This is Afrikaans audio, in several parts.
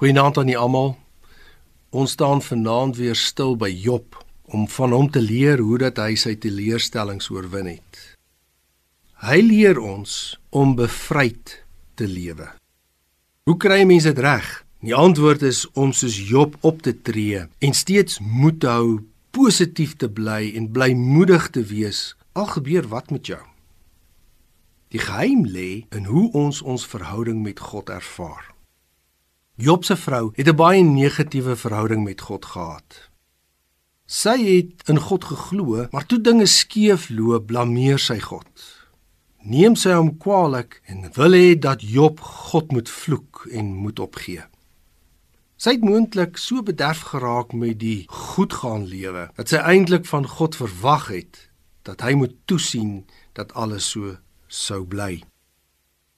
Goeienaand aan julle almal. Ons staan vanaand weer stil by Job om van hom te leer hoe dat hy sy teleurstellings oorwin het. Hy leer ons om bevryd te lewe. Hoe kry mense dit reg? Die antwoord is om soos Job op te tree en steeds moed te hou, positief te bly en blymoedig te wees al gebeur wat met jou. Die geheim lê in hoe ons ons verhouding met God ervaar. Job se vrou het 'n baie negatiewe verhouding met God gehad. Sy het in God geglo, maar toe dinge skeef loop, blameer sy God. Neem sy hom kwaadlik en wil hê dat Job God moet vloek en moet opgee. Sy het moontlik so bederf geraak met die goedgaan lewe dat sy eintlik van God verwag het dat hy moet toesien dat alles so sou bly.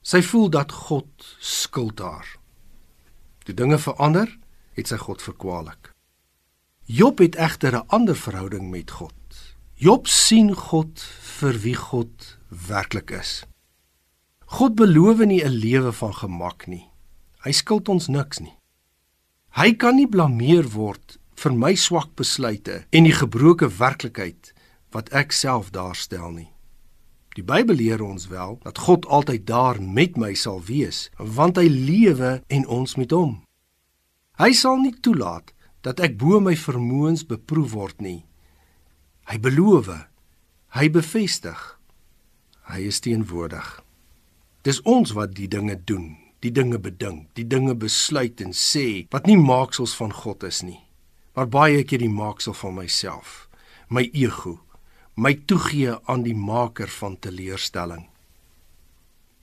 Sy voel dat God skuld haar. Toe dinge verander, het sy God verkwalik. Job het egter 'n ander verhouding met God. Job sien God vir wie God werklik is. God beloof nie 'n lewe van gemak nie. Hy skuld ons niks nie. Hy kan nie blameer word vir my swak besluite en die gebroke werklikheid wat ek self daarstel nie. Die Bybel leer ons wel dat God altyd daar met my sal wees, want hy lewe en ons met hom. Hy sal nie toelaat dat ek bo my vermoëns beproef word nie. Hy beloof, hy bevestig. Hy is teenwoordig. Dis ons wat die dinge doen, die dinge bedink, die dinge besluit en sê wat nie maaksels van God is nie, maar baie keer die maaksel van myself, my ego my toegee aan die maker van teleurstelling.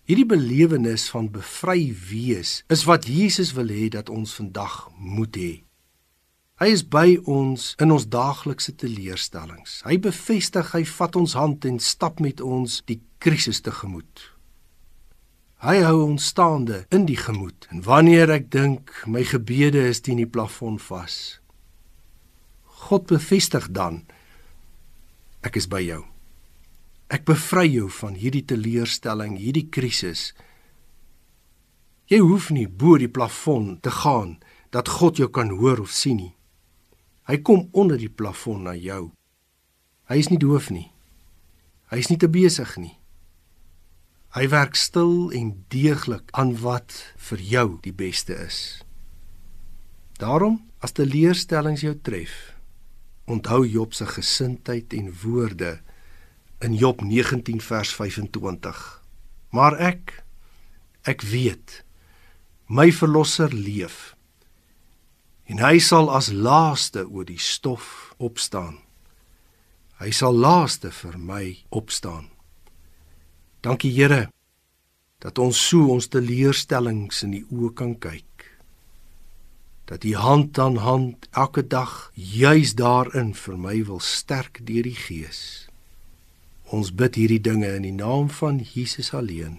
Hierdie belewenis van bevry wees is wat Jesus wil hê dat ons vandag moet hê. Hy is by ons in ons daaglikse teleurstellings. Hy bevestig, hy vat ons hand en stap met ons die krisis tegemoet. Hy hou ons staande in die gemoed. En wanneer ek dink my gebede is teen die plafon vas, God bevestig dan Ek is by jou. Ek bevry jou van hierdie teleurstelling, hierdie krisis. Jy hoef nie bo die plafon te gaan dat God jou kan hoor of sien nie. Hy kom onder die plafon na jou. Hy is nie doof nie. Hy is nie te besig nie. Hy werk stil en deeglik aan wat vir jou die beste is. Daarom as teleurstellings jou tref, Onthou Job se gesindheid en woorde in Job 19 vers 25. Maar ek ek weet my verlosser leef en hy sal as laaste oor die stof opstaan. Hy sal laaste vir my opstaan. Dankie Here dat ons so ons teleurstellings in die oë kan kyk dat die hand aan hand elke dag juis daarin vir my wil sterk deur die gees. Ons bid hierdie dinge in die naam van Jesus alleen.